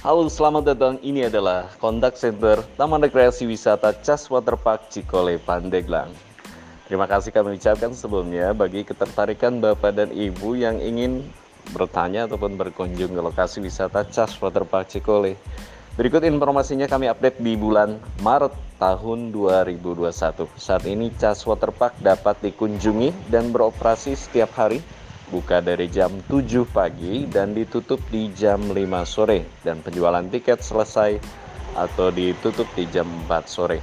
Halo, selamat datang. Ini adalah Kontak Center Taman Rekreasi Wisata Cas Waterpark Cikole Pandeglang. Terima kasih kami ucapkan sebelumnya bagi ketertarikan Bapak dan Ibu yang ingin bertanya ataupun berkunjung ke lokasi wisata Cas Waterpark Cikole. Berikut informasinya kami update di bulan Maret tahun 2021. Saat ini Cas Waterpark dapat dikunjungi dan beroperasi setiap hari buka dari jam 7 pagi dan ditutup di jam 5 sore dan penjualan tiket selesai atau ditutup di jam 4 sore.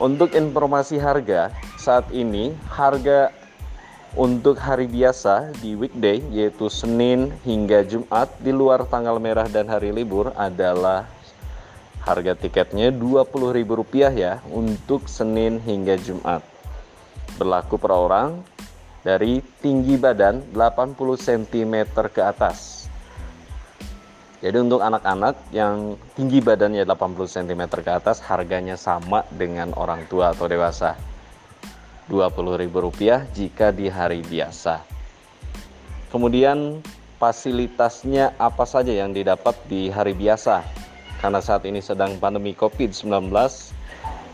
Untuk informasi harga, saat ini harga untuk hari biasa di weekday yaitu Senin hingga Jumat di luar tanggal merah dan hari libur adalah harga tiketnya Rp20.000 ya untuk Senin hingga Jumat. Berlaku per orang dari tinggi badan 80 cm ke atas. Jadi untuk anak-anak yang tinggi badannya 80 cm ke atas harganya sama dengan orang tua atau dewasa. Rp20.000 jika di hari biasa. Kemudian fasilitasnya apa saja yang didapat di hari biasa? Karena saat ini sedang pandemi Covid-19,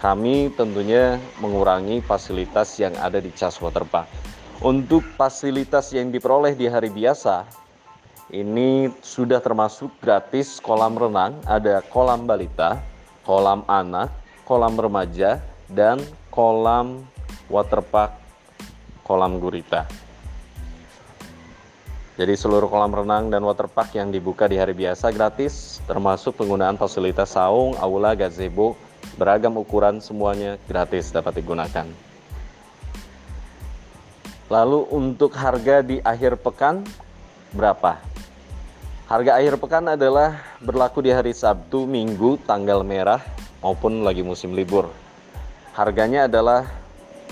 kami tentunya mengurangi fasilitas yang ada di Cas Waterpark. Untuk fasilitas yang diperoleh di hari biasa, ini sudah termasuk gratis kolam renang, ada kolam balita, kolam anak, kolam remaja, dan kolam waterpark, kolam gurita. Jadi seluruh kolam renang dan waterpark yang dibuka di hari biasa gratis, termasuk penggunaan fasilitas saung, aula, gazebo, beragam ukuran semuanya gratis dapat digunakan. Lalu untuk harga di akhir pekan berapa? Harga akhir pekan adalah berlaku di hari Sabtu, Minggu, tanggal merah maupun lagi musim libur. Harganya adalah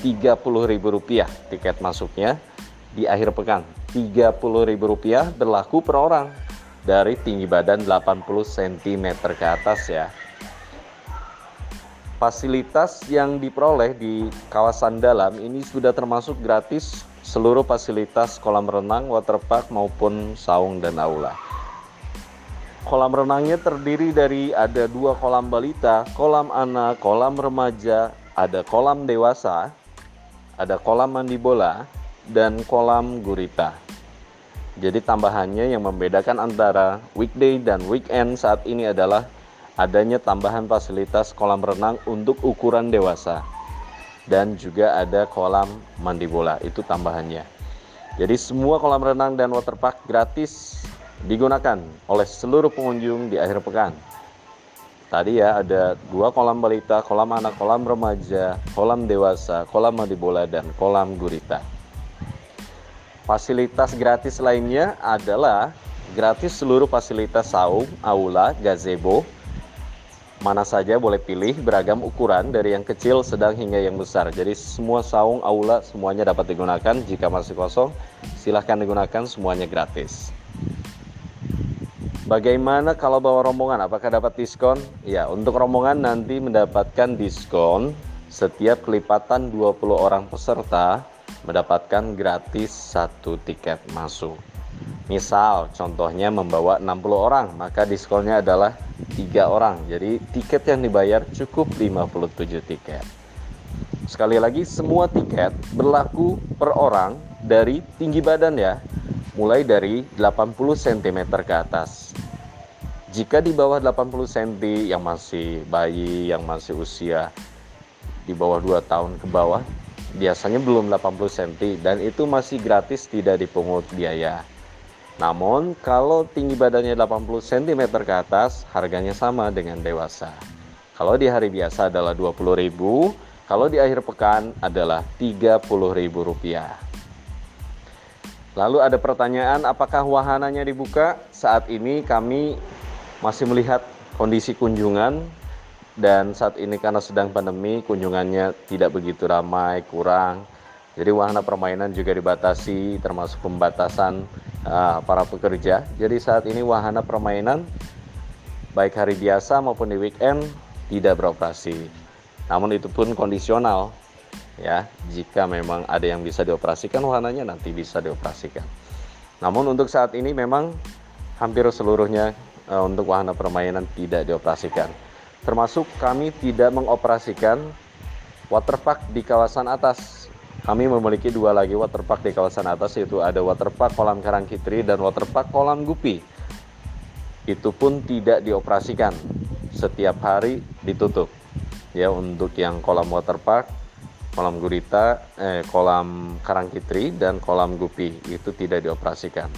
Rp30.000 tiket masuknya di akhir pekan. Rp30.000 berlaku per orang dari tinggi badan 80 cm ke atas ya. Fasilitas yang diperoleh di kawasan dalam ini sudah termasuk gratis seluruh fasilitas kolam renang, waterpark maupun saung dan aula. Kolam renangnya terdiri dari ada dua kolam balita, kolam anak, kolam remaja, ada kolam dewasa, ada kolam mandi bola, dan kolam gurita. Jadi tambahannya yang membedakan antara weekday dan weekend saat ini adalah adanya tambahan fasilitas kolam renang untuk ukuran dewasa dan juga ada kolam mandi bola itu tambahannya. Jadi semua kolam renang dan waterpark gratis digunakan oleh seluruh pengunjung di akhir pekan. Tadi ya ada dua kolam balita kolam anak kolam remaja kolam dewasa kolam mandi bola dan kolam gurita. Fasilitas gratis lainnya adalah gratis seluruh fasilitas saung, aula, gazebo, mana saja boleh pilih beragam ukuran dari yang kecil, sedang hingga yang besar. Jadi semua saung, aula semuanya dapat digunakan. Jika masih kosong, silahkan digunakan semuanya gratis. Bagaimana kalau bawa rombongan? Apakah dapat diskon? Ya, untuk rombongan nanti mendapatkan diskon setiap kelipatan 20 orang peserta mendapatkan gratis satu tiket masuk. Misal contohnya membawa 60 orang, maka diskonnya adalah tiga orang. Jadi tiket yang dibayar cukup 57 tiket. Sekali lagi semua tiket berlaku per orang dari tinggi badan ya, mulai dari 80 cm ke atas. Jika di bawah 80 cm yang masih bayi, yang masih usia di bawah 2 tahun ke bawah, biasanya belum 80 cm dan itu masih gratis tidak dipungut biaya. Namun kalau tinggi badannya 80 cm ke atas harganya sama dengan dewasa. Kalau di hari biasa adalah 20.000, kalau di akhir pekan adalah 30.000 rupiah. Lalu ada pertanyaan apakah wahananya dibuka? Saat ini kami masih melihat kondisi kunjungan dan saat ini karena sedang pandemi kunjungannya tidak begitu ramai, kurang. Jadi wahana permainan juga dibatasi termasuk pembatasan uh, para pekerja. Jadi saat ini wahana permainan baik hari biasa maupun di weekend tidak beroperasi. Namun itu pun kondisional ya. Jika memang ada yang bisa dioperasikan wahananya nanti bisa dioperasikan. Namun untuk saat ini memang hampir seluruhnya uh, untuk wahana permainan tidak dioperasikan. Termasuk kami tidak mengoperasikan waterpark di kawasan atas. Kami memiliki dua lagi waterpark di kawasan atas yaitu ada waterpark kolam Karangkitri dan waterpark kolam Gupi. Itu pun tidak dioperasikan. Setiap hari ditutup. Ya untuk yang kolam waterpark, kolam gurita, eh, kolam Karangkitri dan kolam Gupi itu tidak dioperasikan.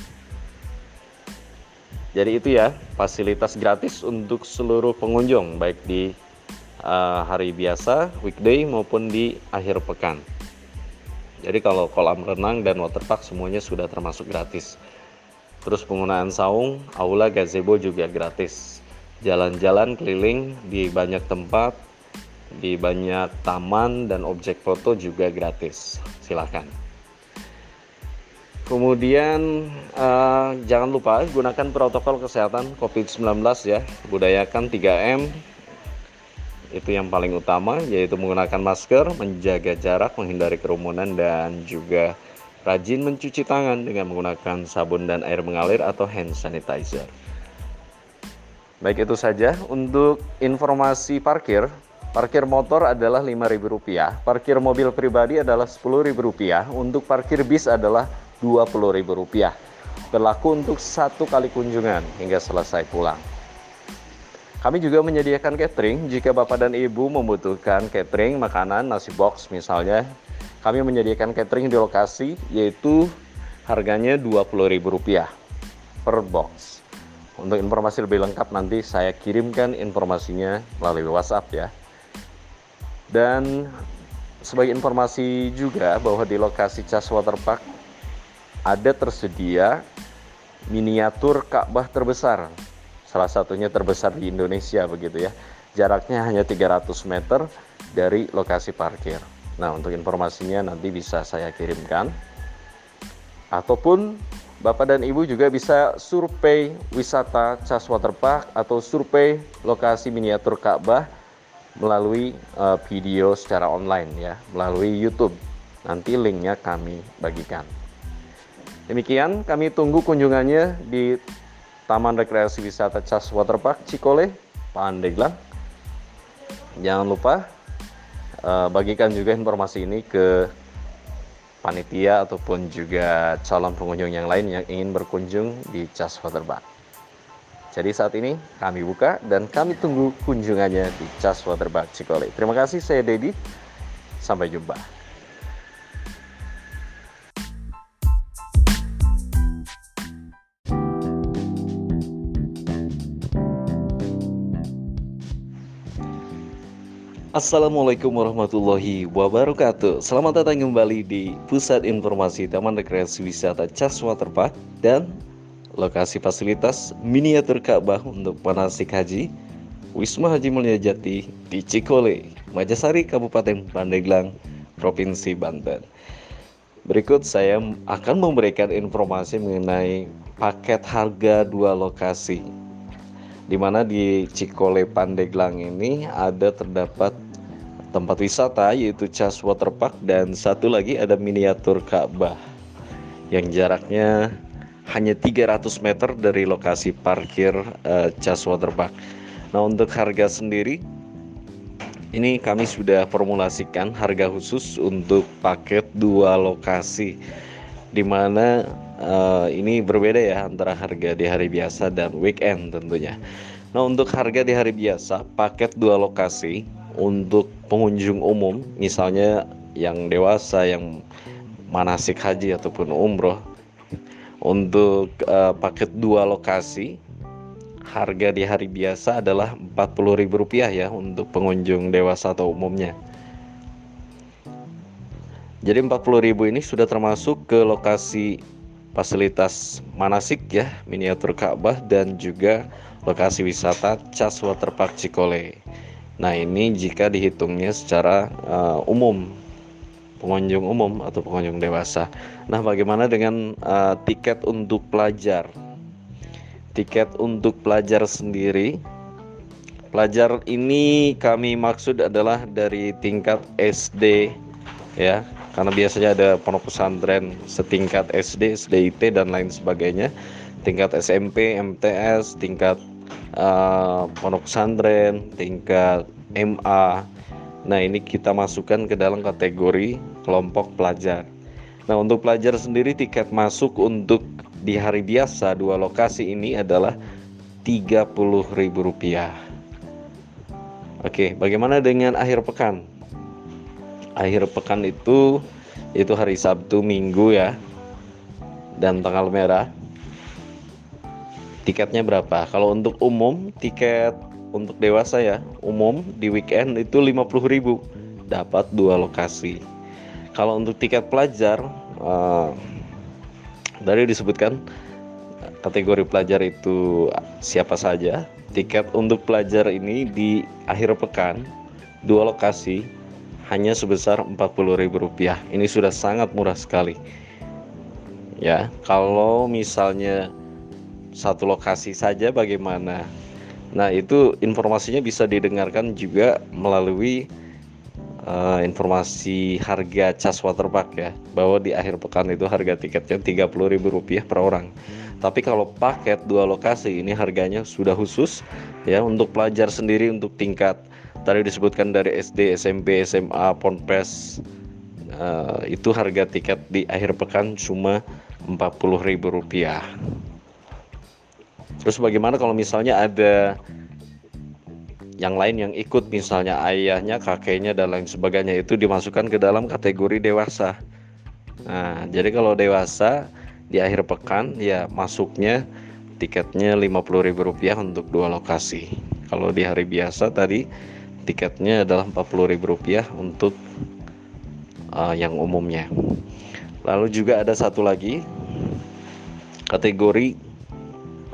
Jadi itu ya fasilitas gratis untuk seluruh pengunjung baik di uh, hari biasa, weekday maupun di akhir pekan. Jadi kalau kolam renang dan waterpark semuanya sudah termasuk gratis. Terus penggunaan saung, aula gazebo juga gratis. Jalan-jalan keliling di banyak tempat, di banyak taman dan objek foto juga gratis. Silahkan. Kemudian uh, jangan lupa gunakan protokol kesehatan COVID-19 ya. Budayakan 3M. Itu yang paling utama yaitu menggunakan masker, menjaga jarak, menghindari kerumunan dan juga rajin mencuci tangan dengan menggunakan sabun dan air mengalir atau hand sanitizer. Baik itu saja untuk informasi parkir. Parkir motor adalah Rp5.000, parkir mobil pribadi adalah Rp10.000, untuk parkir bis adalah Rp20.000 berlaku untuk satu kali kunjungan hingga selesai pulang. Kami juga menyediakan catering jika Bapak dan Ibu membutuhkan catering makanan nasi box misalnya. Kami menyediakan catering di lokasi yaitu harganya Rp20.000 per box. Untuk informasi lebih lengkap nanti saya kirimkan informasinya melalui WhatsApp ya. Dan sebagai informasi juga bahwa di lokasi Cas Waterpark ada tersedia miniatur Ka'bah terbesar. Salah satunya terbesar di Indonesia begitu ya. Jaraknya hanya 300 meter dari lokasi parkir. Nah, untuk informasinya nanti bisa saya kirimkan. Ataupun Bapak dan Ibu juga bisa survei wisata Cas Waterpark atau survei lokasi miniatur Ka'bah melalui uh, video secara online ya, melalui YouTube. Nanti linknya kami bagikan. Demikian kami tunggu kunjungannya di Taman Rekreasi Wisata Cas Waterpark Cikole, Pandeglang. Jangan lupa uh, bagikan juga informasi ini ke panitia ataupun juga calon pengunjung yang lain yang ingin berkunjung di Cas Waterpark. Jadi saat ini kami buka dan kami tunggu kunjungannya di Cas Waterpark Cikole. Terima kasih saya Dedi. Sampai jumpa. Assalamualaikum warahmatullahi wabarakatuh. Selamat datang kembali di Pusat Informasi Taman Rekreasi Wisata Cas Waterpark Dan lokasi fasilitas miniatur Ka'bah untuk manasik haji Wisma Haji Mulia Jati di Cikole, Majasari, Kabupaten Pandeglang, Provinsi Banten. Berikut saya akan memberikan informasi mengenai paket harga dua lokasi. Di mana di Cikole Pandeglang ini ada terdapat tempat wisata yaitu Cas Waterpark dan satu lagi ada miniatur Ka'bah yang jaraknya hanya 300 meter dari lokasi parkir uh, Cas Waterpark. Nah, untuk harga sendiri ini kami sudah formulasikan harga khusus untuk paket dua lokasi di mana uh, ini berbeda ya antara harga di hari biasa dan weekend tentunya. Nah untuk harga di hari biasa paket dua lokasi untuk pengunjung umum misalnya yang dewasa yang manasik haji ataupun umroh untuk uh, paket dua lokasi harga di hari biasa adalah Rp40.000 ya untuk pengunjung dewasa atau umumnya. Jadi 40.000 ini sudah termasuk ke lokasi fasilitas manasik ya, miniatur Ka'bah dan juga lokasi wisata Cas Waterpark Cikole. Nah, ini jika dihitungnya secara uh, umum pengunjung umum atau pengunjung dewasa. Nah, bagaimana dengan uh, tiket untuk pelajar? Tiket untuk pelajar sendiri Pelajar ini kami maksud adalah dari tingkat SD ya karena biasanya ada pondok pesantren setingkat SD, SDIT dan lain sebagainya tingkat SMP, MTS, tingkat uh, pondok pesantren, tingkat MA. Nah, ini kita masukkan ke dalam kategori kelompok pelajar. Nah, untuk pelajar sendiri tiket masuk untuk di hari biasa dua lokasi ini adalah Rp30.000. Oke, bagaimana dengan akhir pekan? Akhir pekan itu itu hari Sabtu, Minggu ya. Dan tanggal merah tiketnya berapa? Kalau untuk umum tiket untuk dewasa ya umum di weekend itu 50.000 dapat dua lokasi. Kalau untuk tiket pelajar uh, disebutkan kategori pelajar itu siapa saja. Tiket untuk pelajar ini di akhir pekan dua lokasi hanya sebesar Rp40.000 ini sudah sangat murah sekali. Ya kalau misalnya satu lokasi saja bagaimana. Nah, itu informasinya bisa didengarkan juga melalui uh, informasi harga cas waterpark ya, bahwa di akhir pekan itu harga tiketnya Rp30.000 per orang. Tapi kalau paket dua lokasi ini harganya sudah khusus ya untuk pelajar sendiri untuk tingkat tadi disebutkan dari SD, SMP, SMA, Ponpes uh, itu harga tiket di akhir pekan cuma Rp40.000. Terus bagaimana kalau misalnya ada yang lain yang ikut misalnya ayahnya, kakeknya dan lain sebagainya itu dimasukkan ke dalam kategori dewasa. Nah, jadi kalau dewasa di akhir pekan ya masuknya tiketnya Rp50.000 untuk dua lokasi. Kalau di hari biasa tadi tiketnya adalah Rp40.000 untuk uh, yang umumnya. Lalu juga ada satu lagi kategori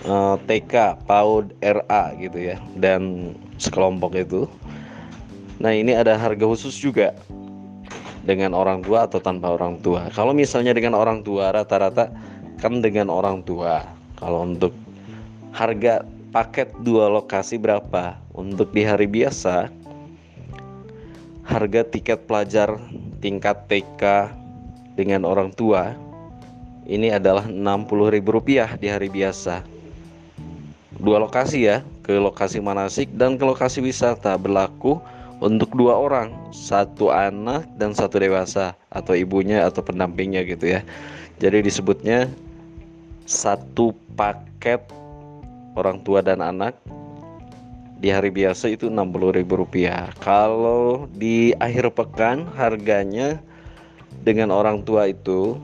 uh, eh, TK, PAUD, RA gitu ya dan sekelompok itu. Nah ini ada harga khusus juga dengan orang tua atau tanpa orang tua. Kalau misalnya dengan orang tua rata-rata kan dengan orang tua. Kalau untuk harga paket dua lokasi berapa? Untuk di hari biasa harga tiket pelajar tingkat TK dengan orang tua ini adalah Rp60.000 di hari biasa dua lokasi ya ke lokasi manasik dan ke lokasi wisata berlaku untuk dua orang satu anak dan satu dewasa atau ibunya atau pendampingnya gitu ya. Jadi disebutnya satu paket orang tua dan anak di hari biasa itu Rp60.000 kalau di akhir pekan harganya dengan orang tua itu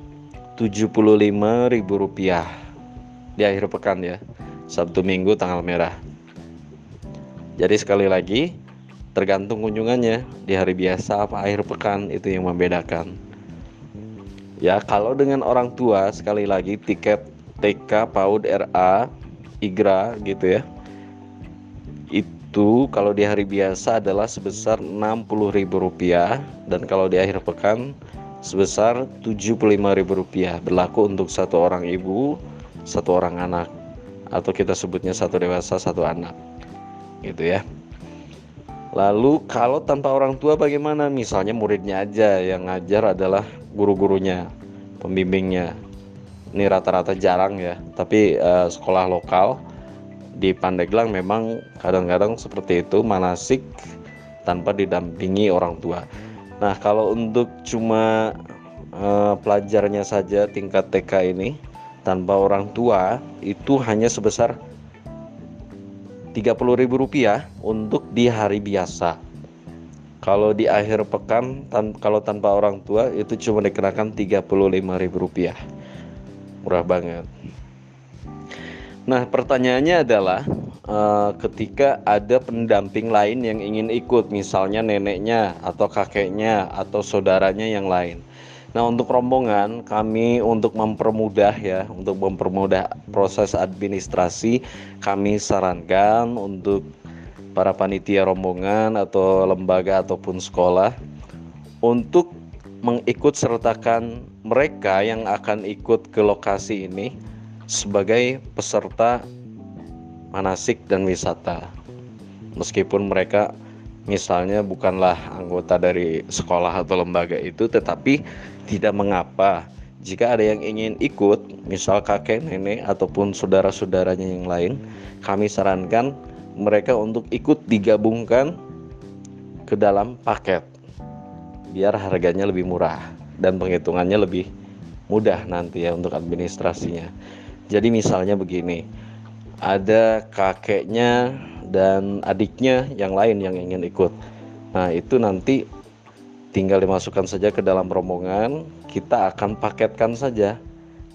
Rp75.000 di akhir pekan ya Sabtu Minggu tanggal merah. Jadi sekali lagi tergantung kunjungannya di hari biasa apa akhir pekan itu yang membedakan. Ya kalau dengan orang tua sekali lagi tiket TK, PAUD, RA, IGRA gitu ya. Itu kalau di hari biasa adalah sebesar Rp60.000 dan kalau di akhir pekan sebesar Rp75.000 berlaku untuk satu orang ibu, satu orang anak atau kita sebutnya satu dewasa satu anak. Gitu ya. Lalu kalau tanpa orang tua bagaimana? Misalnya muridnya aja yang ngajar adalah guru-gurunya pembimbingnya. Ini rata-rata jarang ya tapi uh, sekolah lokal di Pandeglang memang kadang-kadang seperti itu manasik tanpa didampingi orang tua. Nah kalau untuk cuma uh, pelajarnya saja tingkat TK ini tanpa orang tua itu hanya sebesar Rp30.000 untuk di hari biasa. Kalau di akhir pekan tan kalau tanpa orang tua itu cuma dikenakan Rp35.000. Murah banget. Nah, pertanyaannya adalah uh, ketika ada pendamping lain yang ingin ikut, misalnya neneknya atau kakeknya atau saudaranya yang lain. Nah, untuk rombongan kami untuk mempermudah ya, untuk mempermudah proses administrasi, kami sarankan untuk para panitia rombongan atau lembaga ataupun sekolah untuk mengikut sertakan mereka yang akan ikut ke lokasi ini sebagai peserta manasik dan wisata. Meskipun mereka misalnya bukanlah anggota dari sekolah atau lembaga itu tetapi tidak mengapa jika ada yang ingin ikut, misal kakek, nenek, ataupun saudara-saudaranya yang lain, kami sarankan mereka untuk ikut digabungkan ke dalam paket biar harganya lebih murah dan penghitungannya lebih mudah nanti ya untuk administrasinya. Jadi misalnya begini, ada kakeknya dan adiknya yang lain yang ingin ikut. Nah, itu nanti tinggal dimasukkan saja ke dalam rombongan, kita akan paketkan saja.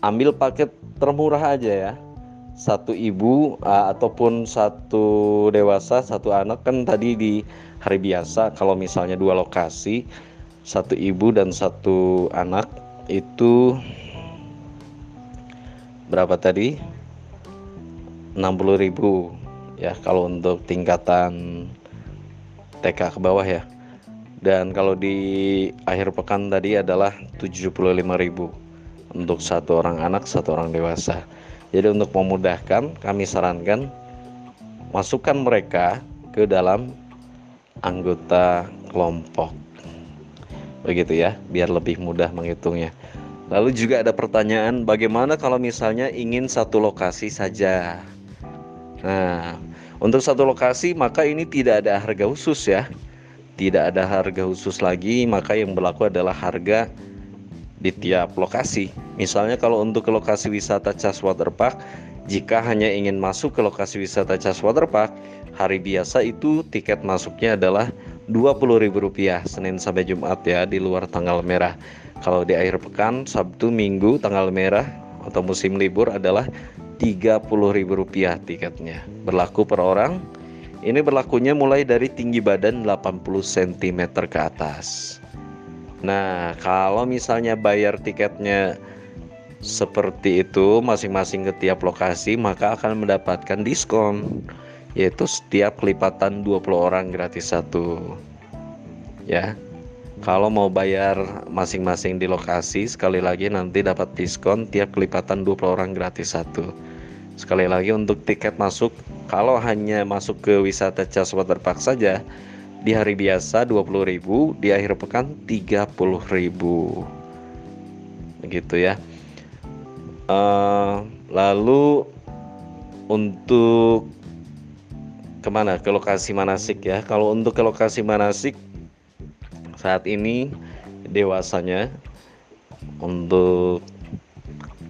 Ambil paket termurah aja ya. Satu ibu ataupun satu dewasa, satu anak kan tadi di hari biasa kalau misalnya dua lokasi, satu ibu dan satu anak itu berapa tadi? 60.000 ya kalau untuk tingkatan TK ke bawah ya. Dan kalau di akhir pekan tadi adalah 75.000 untuk satu orang anak, satu orang dewasa. Jadi untuk memudahkan kami sarankan masukkan mereka ke dalam anggota kelompok. Begitu ya, biar lebih mudah menghitungnya. Lalu juga ada pertanyaan bagaimana kalau misalnya ingin satu lokasi saja. Nah, untuk satu lokasi maka ini tidak ada harga khusus ya. Tidak ada harga khusus lagi, maka yang berlaku adalah harga di tiap lokasi. Misalnya kalau untuk ke lokasi wisata Cas Waterpark, jika hanya ingin masuk ke lokasi wisata Cas Waterpark, hari biasa itu tiket masuknya adalah Rp20.000 Senin sampai Jumat ya di luar tanggal merah. Kalau di akhir pekan, Sabtu, Minggu tanggal merah atau musim libur adalah Rp30.000 tiketnya. Berlaku per orang. Ini berlakunya mulai dari tinggi badan 80 cm ke atas. Nah, kalau misalnya bayar tiketnya seperti itu masing-masing ke tiap lokasi, maka akan mendapatkan diskon yaitu setiap kelipatan 20 orang gratis satu. Ya. Kalau mau bayar masing-masing di lokasi, sekali lagi nanti dapat diskon tiap kelipatan 20 orang gratis satu. Sekali lagi untuk tiket masuk kalau hanya masuk ke wisata Cas Waterpark saja di hari biasa 20.000, di akhir pekan 30.000. Begitu ya. Uh, lalu untuk ke mana? Ke lokasi manasik ya. Kalau untuk ke lokasi manasik saat ini dewasanya untuk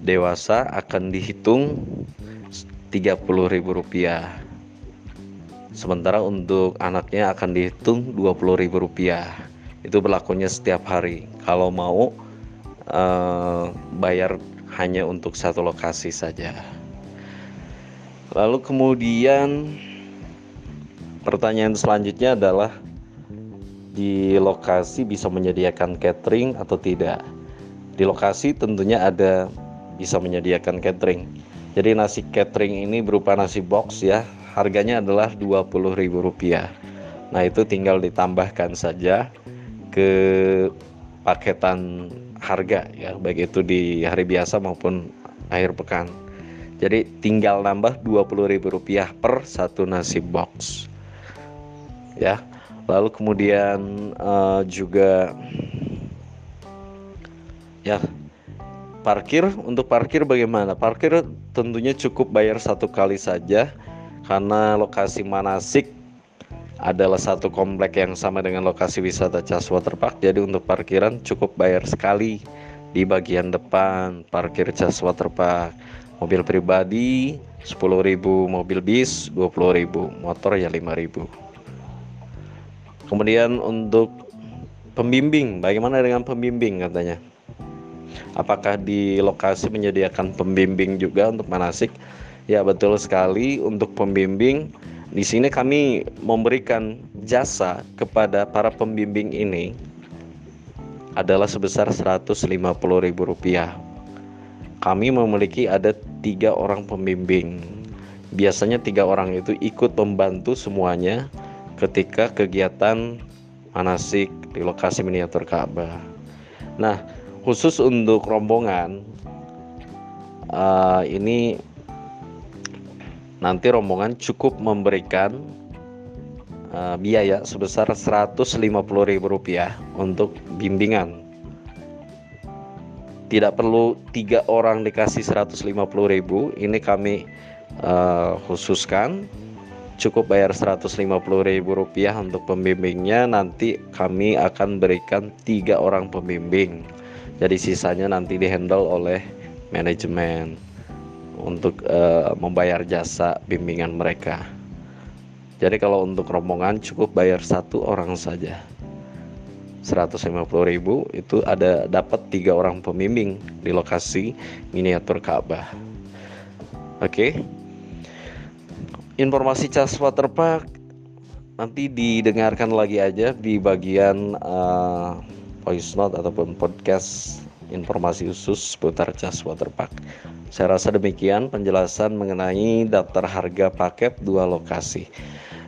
dewasa akan dihitung Rp30.000 sementara untuk anaknya akan dihitung Rp20.000 itu berlakunya setiap hari. Kalau mau uh, bayar hanya untuk satu lokasi saja. Lalu kemudian pertanyaan selanjutnya adalah di lokasi bisa menyediakan catering atau tidak? Di lokasi tentunya ada bisa menyediakan catering jadi nasi catering ini berupa nasi box ya, harganya adalah Rp20.000. Nah, itu tinggal ditambahkan saja ke paketan harga ya, baik itu di hari biasa maupun akhir pekan. Jadi tinggal nambah Rp20.000 per satu nasi box. Ya. Lalu kemudian uh, juga ya Parkir untuk parkir bagaimana? Parkir tentunya cukup bayar satu kali saja karena lokasi manasik adalah satu komplek yang sama dengan lokasi wisata Cas Waterpark. Jadi untuk parkiran cukup bayar sekali di bagian depan parkir Cas Waterpark. Mobil pribadi 10.000, mobil bis 20.000, motor ya 5.000. Kemudian untuk pembimbing, bagaimana dengan pembimbing katanya? Apakah di lokasi menyediakan pembimbing juga untuk manasik? Ya betul sekali untuk pembimbing. Di sini kami memberikan jasa kepada para pembimbing ini adalah sebesar Rp150.000. Kami memiliki ada tiga orang pembimbing. Biasanya tiga orang itu ikut membantu semuanya ketika kegiatan manasik di lokasi miniatur Ka'bah. Nah, khusus untuk rombongan uh, ini nanti rombongan cukup memberikan uh, biaya sebesar Rp150.000 untuk bimbingan. tidak perlu tiga orang dikasih 150.000 ini kami uh, khususkan cukup bayar 150.000 rupiah untuk pembimbingnya nanti kami akan berikan tiga orang pembimbing jadi sisanya nanti dihandle oleh manajemen untuk uh, membayar jasa bimbingan mereka jadi kalau untuk rombongan cukup bayar satu orang saja 150.000 itu ada dapat tiga orang pembimbing di lokasi miniatur Ka'bah. Oke. Okay. Informasi cas waterpark nanti didengarkan lagi aja di bagian uh, voice note ataupun podcast informasi khusus seputar cas waterpark. Saya rasa demikian penjelasan mengenai daftar harga paket dua lokasi.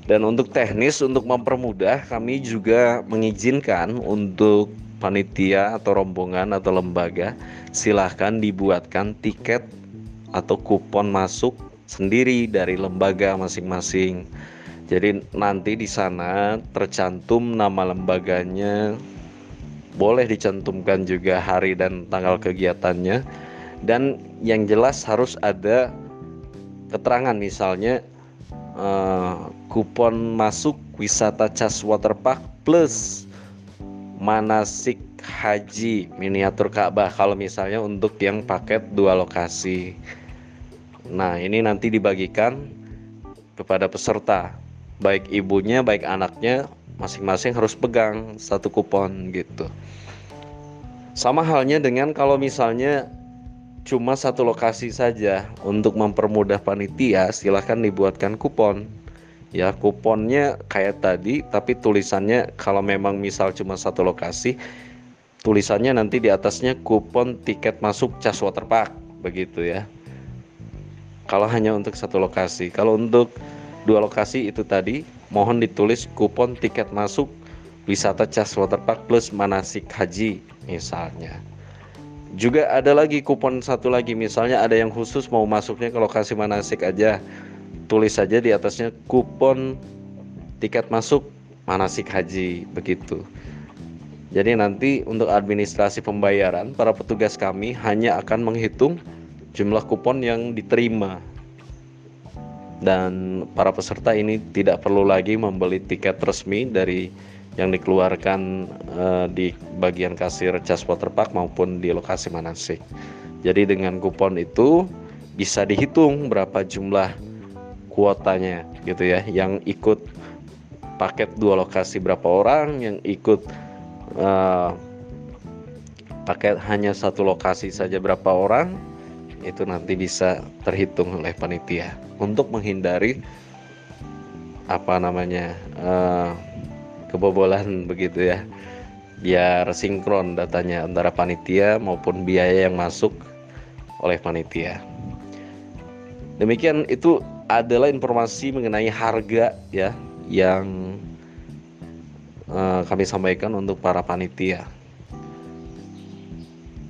Dan untuk teknis untuk mempermudah kami juga mengizinkan untuk panitia atau rombongan atau lembaga silahkan dibuatkan tiket atau kupon masuk sendiri dari lembaga masing-masing. Jadi nanti di sana tercantum nama lembaganya, boleh dicantumkan juga hari dan tanggal kegiatannya dan yang jelas harus ada keterangan misalnya uh, kupon masuk wisata cas waterpark plus manasik haji miniatur Ka'bah kalau misalnya untuk yang paket dua lokasi. Nah, ini nanti dibagikan kepada peserta, baik ibunya, baik anaknya, masing-masing harus pegang satu kupon gitu. Sama halnya dengan kalau misalnya cuma satu lokasi saja untuk mempermudah panitia silahkan dibuatkan kupon. Ya kuponnya kayak tadi tapi tulisannya kalau memang misal cuma satu lokasi tulisannya nanti di atasnya kupon tiket masuk Cas Waterpark begitu ya. Kalau hanya untuk satu lokasi. Kalau untuk dua lokasi itu tadi mohon ditulis kupon tiket masuk wisata Cas Waterpark plus manasik haji misalnya. Juga ada lagi kupon satu lagi misalnya ada yang khusus mau masuknya ke lokasi manasik aja. Tulis saja di atasnya kupon tiket masuk manasik haji begitu. Jadi nanti untuk administrasi pembayaran para petugas kami hanya akan menghitung jumlah kupon yang diterima. Dan para peserta ini tidak perlu lagi membeli tiket resmi dari yang dikeluarkan uh, di bagian kasir Cas Waterpark maupun di lokasi manasik. Jadi dengan kupon itu bisa dihitung berapa jumlah kuotanya gitu ya yang ikut paket dua lokasi berapa orang yang ikut uh, paket hanya satu lokasi saja berapa orang itu nanti bisa terhitung oleh panitia untuk menghindari apa namanya uh, kebobolan begitu ya. Biar sinkron datanya antara panitia maupun biaya yang masuk oleh panitia. Demikian itu adalah informasi mengenai harga ya yang uh, kami sampaikan untuk para panitia.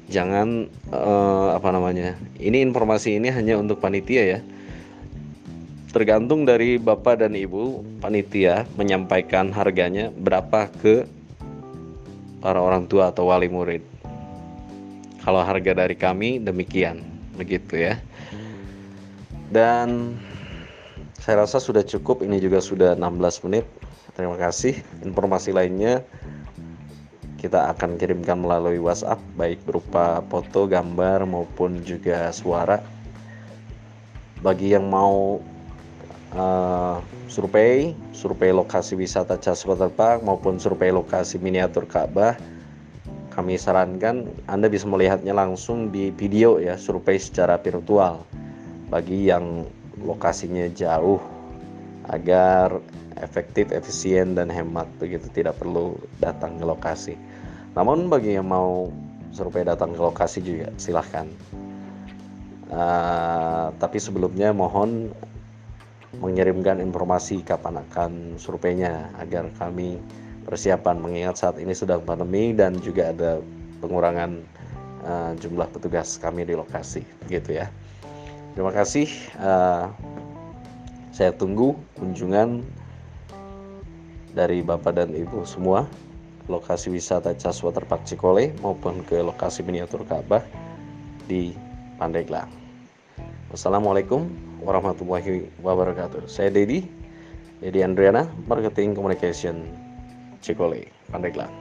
Jangan uh, apa namanya ini informasi ini hanya untuk panitia ya tergantung dari bapak dan ibu panitia menyampaikan harganya berapa ke para orang tua atau wali murid. Kalau harga dari kami demikian, begitu ya. Dan saya rasa sudah cukup, ini juga sudah 16 menit. Terima kasih. Informasi lainnya kita akan kirimkan melalui WhatsApp baik berupa foto, gambar maupun juga suara. Bagi yang mau uh, survei, survei lokasi wisata Cas Waterpark maupun survei lokasi miniatur Ka'bah. Kami sarankan Anda bisa melihatnya langsung di video ya, survei secara virtual bagi yang lokasinya jauh agar efektif, efisien dan hemat begitu tidak perlu datang ke lokasi. Namun bagi yang mau survei datang ke lokasi juga silahkan. Uh, tapi sebelumnya mohon mengirimkan informasi kapan akan surveinya agar kami persiapan mengingat saat ini sedang pandemi dan juga ada pengurangan uh, jumlah petugas kami di lokasi gitu ya terima kasih uh, saya tunggu kunjungan dari bapak dan ibu semua lokasi wisata Cas Waterpark Cikole maupun ke lokasi miniatur Ka'bah di Pandeglang. Wassalamualaikum warahmatullahi wabarakatuh. Saya Dedi, Dedi Andriana, Marketing Communication Cikole, Pandeglang.